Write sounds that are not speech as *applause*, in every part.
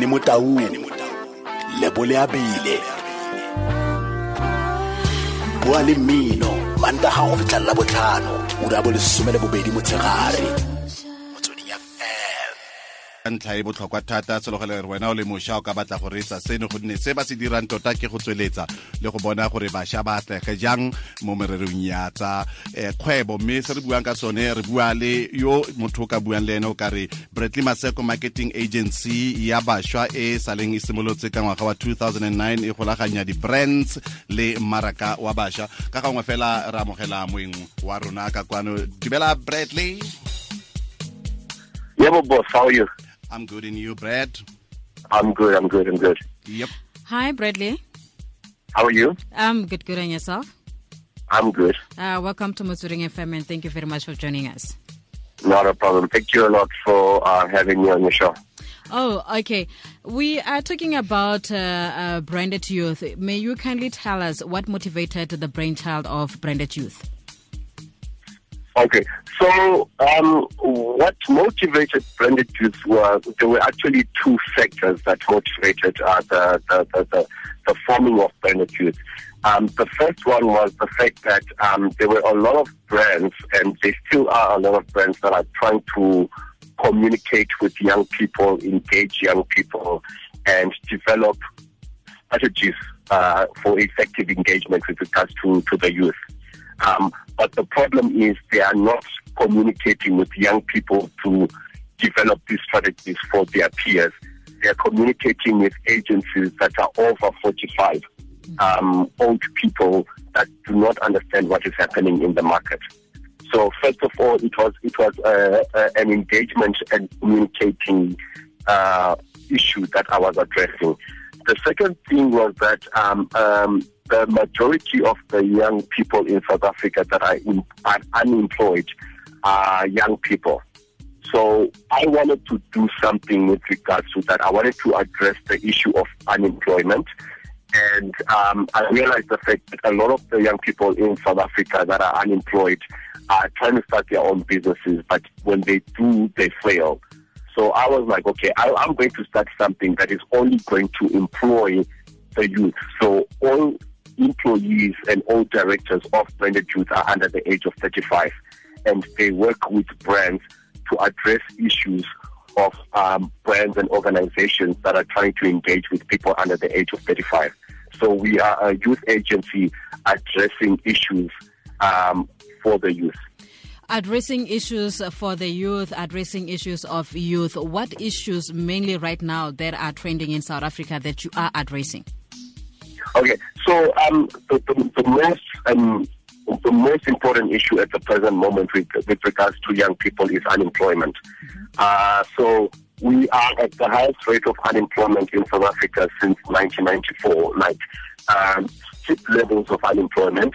Beni Mutawu, Lebole Abile, Boalimino, Manda Hao Vitalabotlano, Urabole Sumele Bobedi Mutsegari. Ntlha e botlhokwa thata selogele re wena o le mošwa o ka batla go reetsa seno gonne se ba se dirang tota ke go tsweletsa le go bona gore bašwa ba atlege jang mo mererong ya tsa eh, kgwebo. Mme se re buang ka sone re bua le yo motho o ka buang le ene o ka re bradley maseko marketing agency ya bašwa e saleng e simolotse ka ngwaga wa 2009 e golaganya di-brands le mmaraka wa bašwa. Ka gangwe fela re amogela moeng wa rona ka kwano. Dumela bradley. Yeah, boss, how are you? I'm good in you brad I'm good, I'm good, I'm good. yep Hi, Bradley. How are you? I'm good, good, and yourself? I'm good. Uh, welcome to Motsweding FM, and thank you very much for joining us. Not a problem. Thank you a lot for uh, having me on your show. Oh, okay. We are talking about uh, uh, Branded Youth. May you kindly tell us what motivated the brainchild of Branded Youth? Okay, so um, what motivated Branded Youth was there were actually two factors that motivated uh, the, the, the, the, forming of Branded Youth. Um, the first one was the fact that um, there were a lot of brands, and there still are a lot of brands that are trying to communicate with young people, engage young people, and develop strategies uh, for effective engagement with regards to, to the youth. Um, but the problem is they are not communicating with young people to develop these strategies for their peers. They are communicating with agencies that are over 45, um, old people that do not understand what is happening in the market. So first of all, it was it was uh, uh, an engagement and communicating uh, issue that I was addressing. The second thing was that um, um, the majority of the young people in South Africa that are, in, are unemployed are young people. So I wanted to do something with regards to that. I wanted to address the issue of unemployment. And um, I realized the fact that a lot of the young people in South Africa that are unemployed are trying to start their own businesses, but when they do, they fail. So I was like, okay, I, I'm going to start something that is only going to employ the youth. So all employees and all directors of branded youth are under the age of 35, and they work with brands to address issues of um, brands and organizations that are trying to engage with people under the age of 35. So we are a youth agency addressing issues um, for the youth. Addressing issues for the youth, addressing issues of youth. What issues mainly right now that are trending in South Africa that you are addressing? Okay, so um, the, the, the most um, the most important issue at the present moment with, with regards to young people is unemployment. Uh, so we are at the highest rate of unemployment in South Africa since 1994, like um, steep levels of unemployment.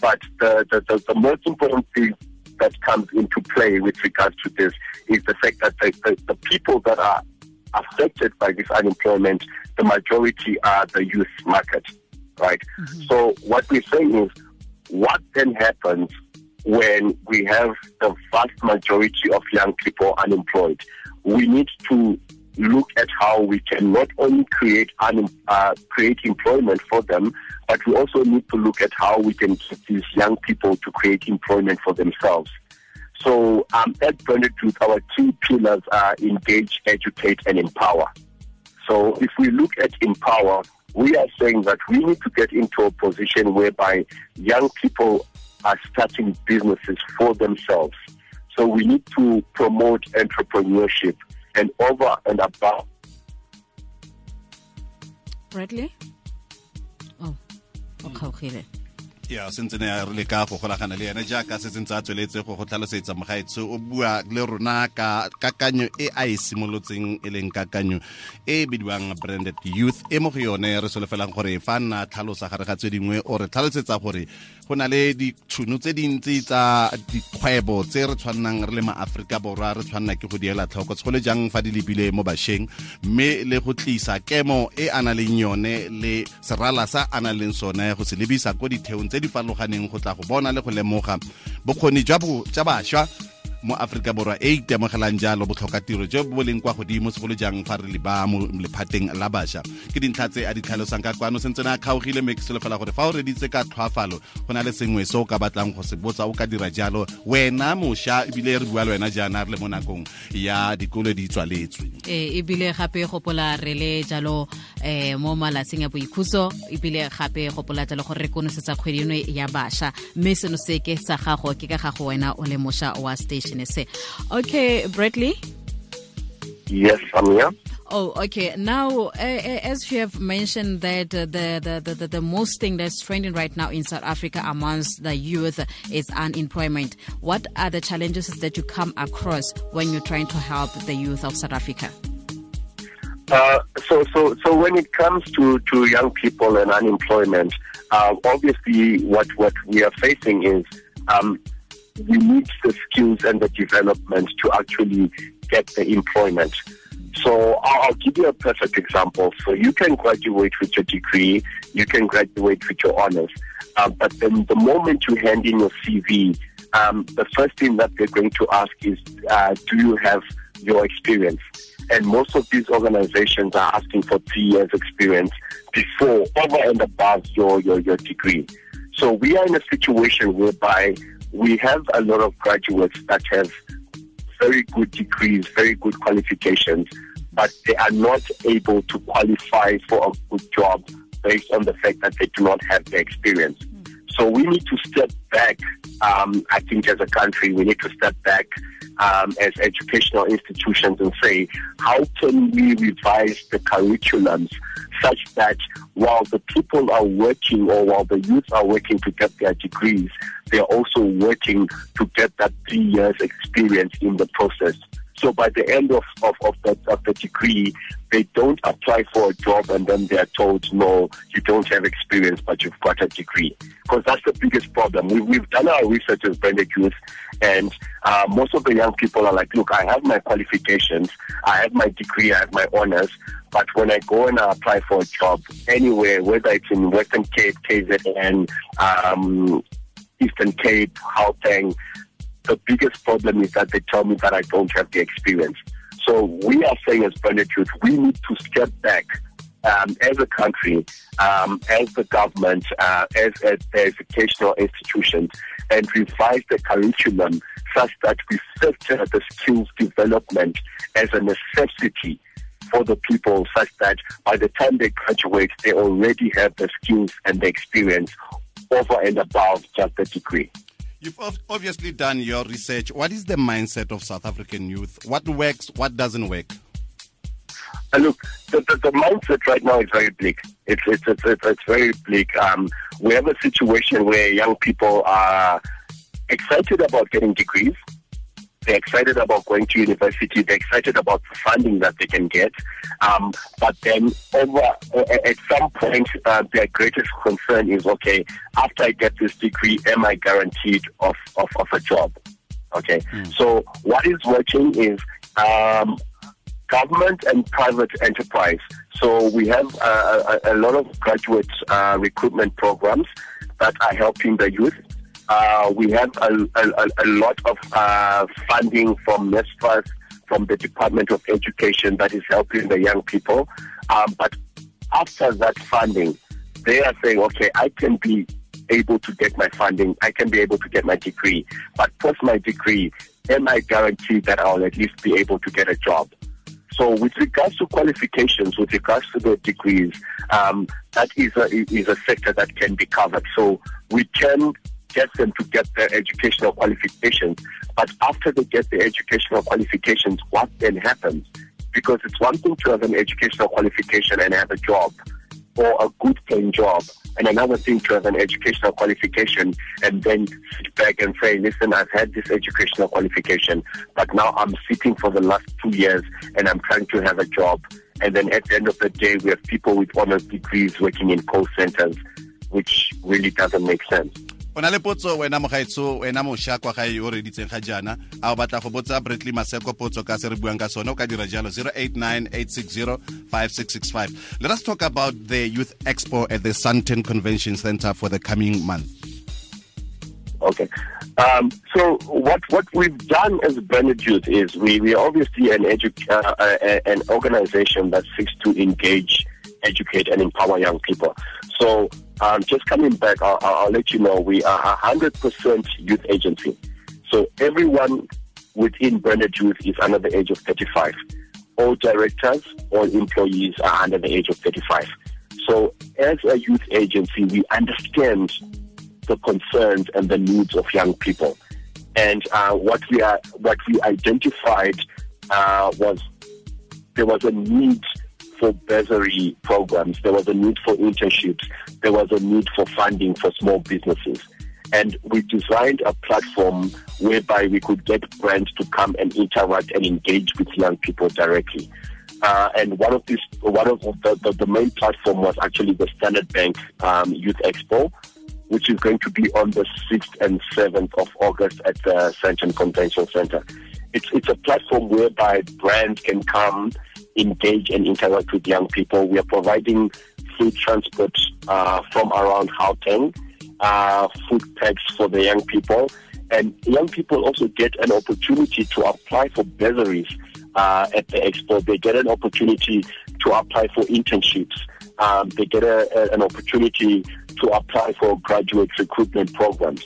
But the, the, the, the most important thing that comes into play with regards to this is the fact that the, the, the people that are affected by this unemployment, the majority are the youth market, right? So what we're saying is, what then happens when we have the vast majority of young people unemployed? We need to look at how we can not only create un, uh, create employment for them, but we also need to look at how we can get these young people to create employment for themselves. So um, at Branded Youth, our key pillars are engage, educate, and empower. So if we look at empower, we are saying that we need to get into a position whereby young people are starting businesses for themselves. So we need to promote entrepreneurship and over and above Bradley? Oh, okay. Ya sentse ne re le ka go golagana le ene jaaka se sentse a tsweletse go go tlhalosetsa mogaetsho o bua le rona ka kakanyo e a e simolotseng e leng kakanyo e bidiwang branded youth. E mo go yone re solofelang gore fa nna tlhalosa gare ga tse dingwe o re tlhalosetsa gore go na le ditšhono tse dintsi tsa dikgwebo tse re tshwannang re le maaforika borwa re tshwanna ke go diela tlhoko. Le jang fa di lebile mo bašweng mme le go tlisa kemo e a na leng yone le serala sa a nang leng sone go se lebisa ko ditheong tse di farologaneng go tla go bona le go lemoga bokgoni jwa bašwa mo aforika borwa e itemogelang jalo botlhokatiro jo bo leng kwa godimo segolo jang fa re le ba mo lephateng la bašwa. Ke dintlha tse a di tlhalosang ka kwano sentse a kgaogile mme ke solofela gore fa o reditse ka tlhoafalo go na le sengwe se o ka batlang go se botsa o ka dira jalo. Wena mošwa ebile re bua le wena jaana re le mo nakong ya dikolo di tswaletswe. E ebile gape gopola re le jalo um mo malatsing a boikhutso ebile gape gopola jalo gore re konosetsa kgwedi eno ya bašwa. Mme seno se ke sa gago ke ka gago wena o le mošwa wa station okay bradley Yes, I'm here. Oh, okay. Now, uh, as you have mentioned that uh, the, the, the, the most thing that's trending right now in South Africa amongst the youth is unemployment. What are the challenges that you come across when you're trying to help the youth of South Africa? Uh, so, so, so when it comes to, to young people and unemployment, uh, obviously what, what we are facing is um, we need the skills and the development to actually get the employment. So I'll give you a perfect example. So you can graduate with your degree, you can graduate with your honors, uh, but then the moment you hand in your CV, um, the first thing that they're going to ask is, uh, do you have your experience? And most of these organizations are asking for three years experience before, over and above your, your, your degree. So we are in a situation whereby we have a lot of graduates that have very good degrees, very good qualifications, but they are not able to qualify for a good job based on the fact that they do not have the experience. So we need to step back. Um, I think as a country, we need to step back um, as educational institutions and say, how can we revise the curriculums such that while the people are working or while the youth are working to get their degrees, they're also working to get that three years experience in the process. So by the end of, of, of, the, of the degree, they don't apply for a job and then they're told, no, you don't have experience, but you've got a degree. Because that's the biggest problem. We, we've done our research as Branded Youth, and uh, most of the young people are like, look, I have my qualifications, I have my degree, I have my honors, but when I go and I apply for a job anywhere, whether it's in Western Cape, KZN, um, Eastern Cape, Gauteng, the biggest problem is that they tell me that I don't have the experience. So we are saying as Youth, we need to step back um, as a country, um, as the government, uh, as, as educational institutions, and revise the curriculum such that we filter the skills development as a necessity for the people such that by the time they graduate, they already have the skills and the experience over and above just the degree. You've obviously done your research. What is the mindset of South African youth? What works, what doesn't work? Uh, look, the, the, the mindset right now is very bleak. It's it's it's, it's, it's very bleak. Um, we have a situation where young people are excited about getting degrees. They're excited about going to university. They're excited about the funding that they can get. Um, but then, over at some point, uh, their greatest concern is: okay, after I get this degree, am I guaranteed of of, of a job? Okay. So what is working is um, government and private enterprise. So we have uh, a, a lot of graduate uh, recruitment programs that are helping the youth. Uh, we have a, a, a lot of uh, funding from NSFAS, from the Department of Education that is helping the young people. Um, but after that funding, they are saying, okay, I can be able to get my funding, I can be able to get my degree, but post my degree, am I guaranteed that I'll at least be able to get a job? So with regards to qualifications, with regards to the degrees, um, that is a, is a sector that can be covered. So we can get them to get their educational qualifications, but after they get the educational qualifications, what then happens? Because it's one thing to have an educational qualification and have a job or a good paying job, and another thing to have an educational qualification and then sit back and say, listen, I've had this educational qualification, but now I'm sitting for the last two years and I'm trying to have a job. And then at the end of the day, we have people with honors degrees working in call centers, which really doesn't make sense. O na le potso wena mogaetso wena mošwa kwa gae o reditseng ga jaana a o batla go botsa bradley maseko potso ka se re buang ka sone o ka dira jalo 0898605665 let us talk about the youth expo at the Sandton convention center for the coming month Okay. Um, so what what we've done as Branded Youth is we we are obviously an edu- uh, uh, an organization that seeks to engage, educate, and empower young people. So um, just coming back, I'll, I'll, let you know we are a hundred percent youth agency. So everyone within Branded Youth is under the age of 35. All directors, all employees are under the age of 35. So as a youth agency, we understand the concerns and the needs of young people. And uh, what we are, what we identified uh, was there was a need for bursary programs, there was a need for internships, there was a need for funding for small businesses. And we designed a platform whereby we could get brands to come and interact and engage with young people directly. Uh, and one of these, one of the, the, the, main platform was actually the Standard Bank um, Youth Expo, which is going to be on the 6th and 7th of August at the Sandton Convention Center. It's, it's a platform whereby brands can come, engage and interact with young people. We are providing free transport uh, from around Gauteng, uh, food packs for the young people. And young people also get an opportunity to apply for bursaries uh, at the expo. They get an opportunity to apply for internships. Um, they get a, a, an opportunity to apply for graduate recruitment programs.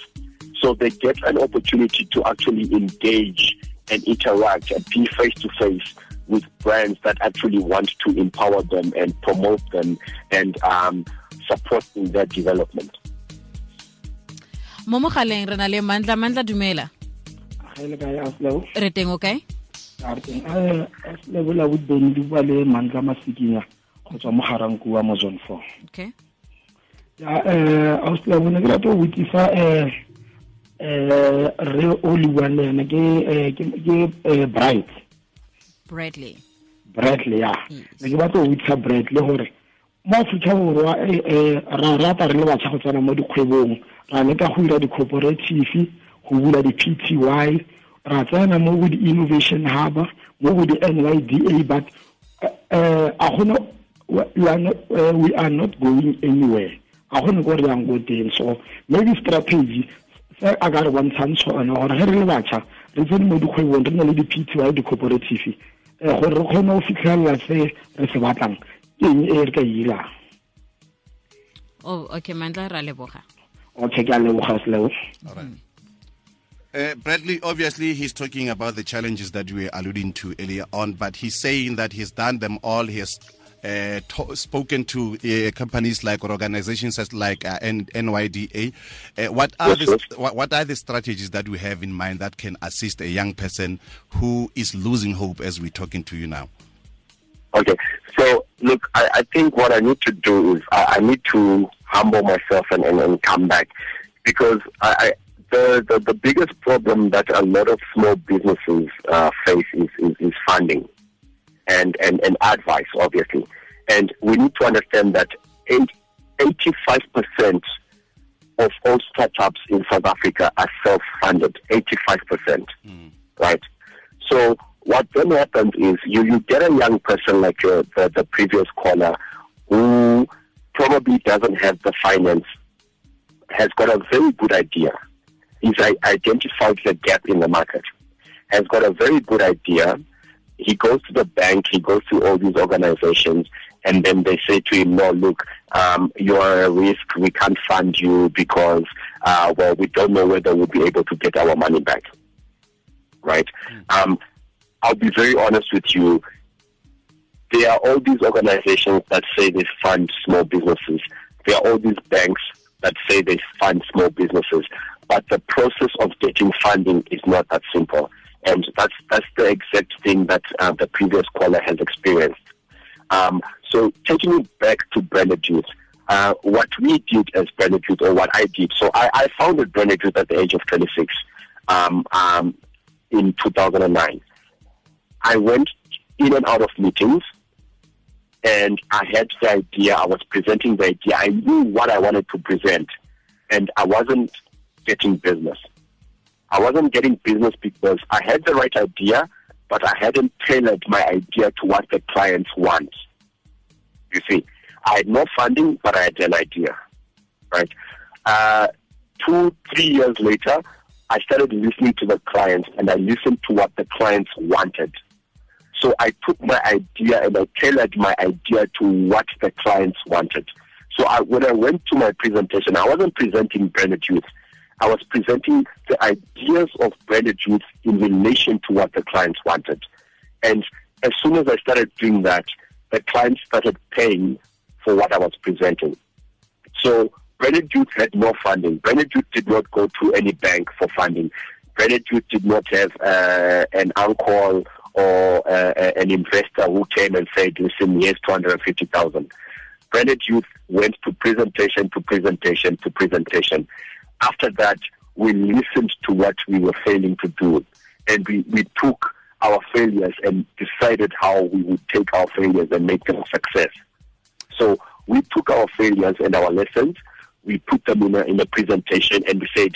So they get an opportunity to actually engage and interact and be face to face with brands that actually want to empower them and promote them and um, support in their development. mo mogaleng re na le mandla. Mandla dumela. Re teng o kae re lebola bodibone di bua le mandla masikinya go tswa mo Ga-Rankuwa mo zone four okay. Ya eh ausla bone ke rata go botsisa eh eh re o le buang le ena ke eh, ke bright bradley. Bradley ya. Ne ke batla go botsisa bradley gore mo aforika borwa ra rata re le batšha go tsena mo dikgwebong. Ra leka go dira di-cooperative go bula di-p t y. Ra tsena mo go di-innovation hub mo go di-n y d a but a gona we are not, uh, we are not going anywhere. Ga gone ko re yang ko teng. So maybe strategy se a ka re bontshang tshona gore ge re le batšha re tsene mo dikgwebong re na le di-p t y di-cooperative gore re kgone go fitlhelela se re se batlang ke eng e re ka irang oh okay mandla ra leboga. Okay ke a leboga seleo Uh, Bradley, obviously, he's talking about the challenges that we were alluding to earlier on, but he's saying that he's done them all. He has uh, to, spoken to uh, companies like or organizations like uh, N- NYDA. Uh, what are the what, what are the strategies that we have in mind that can assist a young person who is losing hope as we're talking to you now? Okay, so look, I, I think what I need to do is I, I need to humble myself and, and, and come back because I, I the, the, the biggest problem that a lot of small businesses uh, face is, is, is funding and, and, and advice, obviously. And we need to understand that 85% of all startups in South Africa are self-funded, 85%, mm. right? So what then happens is you, you get a young person like your, the, the previous caller who probably doesn't have the finance, has got a very good idea. He's identified the gap in the market, has got a very good idea, he goes to the bank, he goes to all these organizations, and then they say to him, no, look, um, you are a risk. We can't fund you because, uh, well, we don't know whether we'll be able to get our money back. Right? Mm. Um, I'll be very honest with you. There are all these organizations that say they fund small businesses. There are all these banks that say they fund small businesses. But the process of getting funding is not that simple. And that's that's the exact thing that uh, the previous caller has experienced. Um, so taking it back to Branded Youth, uh, what we did as Branded Youth, or what I did, so I, I founded Branded Youth at the age of 26 um, um, in 2009. I went in and out of meetings, and I had the idea. I was presenting the idea. I knew what I wanted to present, and I wasn't getting business. I wasn't getting business because I had the right idea, but I hadn't tailored my idea to what the clients want. You see, I had no funding, but I had an idea, right? Uh, two, three years later, I started listening to the clients and I listened to what the clients wanted. So I took my idea and I tailored my idea to what the clients wanted. So I, when I went to my presentation, I wasn't presenting branded youth. I was presenting the ideas of branded youth in relation to what the clients wanted. And as soon as I started doing that, the clients started paying for what I was presenting. So Branded Youth had no funding. Branded Youth did not go to any bank for funding. Branded Youth did not have uh, an uncle or uh, an investor who came and said, listen, here's 250,000. Branded Youth went to presentation to presentation to presentation. After that, we listened to what we were failing to do. And we, we took our failures and decided how we would take our failures and make them a success. So we took our failures and our lessons, we put them in a, in a presentation and we said,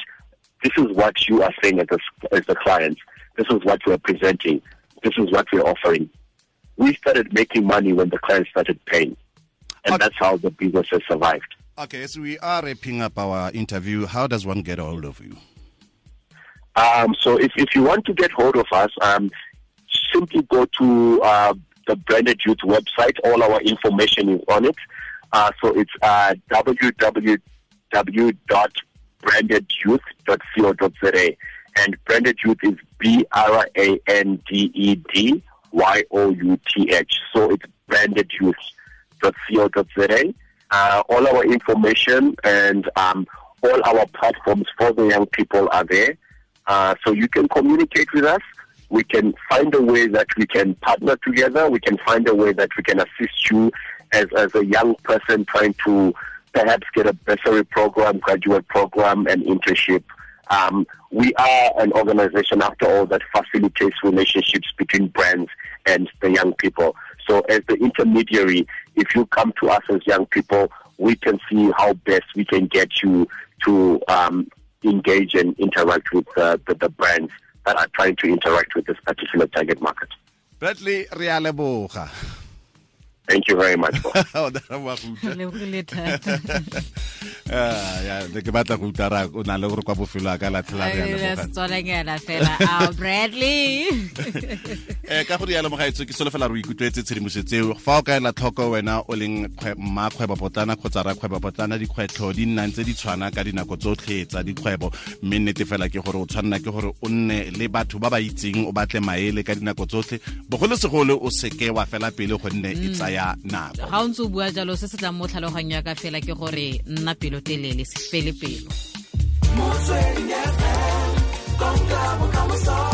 this is what you are saying as a, as a client. This is what we are presenting. This is what we're offering. We started making money when the clients started paying. And okay. that's how the business has survived. Okay, so we are wrapping up our interview. How does one get a hold of you? Um, so if, if you want to get hold of us, um, simply go to uh, the Branded Youth website. All our information is on it. Uh, so it's uh, www.brandedyouth.co.za. And Branded Youth is B R A N D E D Y O U T H. So it's brandedyouth.co.za. Uh, all our information and um, all our platforms for the young people are there. Uh, so you can communicate with us we can find a way that we can partner together. We can find a way that we can assist you as, as a young person trying to perhaps get a bursary program, graduate program, and internship. Um, we are an organization, after all, that facilitates relationships between brands and the young people. So, as the intermediary, if you come to us as young people, we can see how best we can get you to um, engage and interact with uh, the, the brands that are trying to interact with this particular target market. Bradley Rialeboga. Thank you very much. *laughs* *laughs* Ah, ya ke batla go utara o na le gore kwa bofelo a ka latlhela bradley. Um *laughs* ka gore yalo mogaetso ke solofela re ikutlwetse tshedimosetso fa o ka ela tlhoko wena o leng mmakgwebopotlana kgotsa rakgwebopotlana dikgwetlho di nnang tse di tshwana ka dinako tsotlhe tsa dikgwebo. Mme nnete fela ke gore o tshwanela ke gore o nne le batho ba ba itseng o batle maele ka dinako tsotlhe. Bogolosegolo o seke wa fela pele gonne e tsaya nako. Ga o ntse o bua jalo se se tlang mo tlhaloganyo ya ka fela ke gore nna pelo telele se fele pelo. Motsweding fm konka bokamoso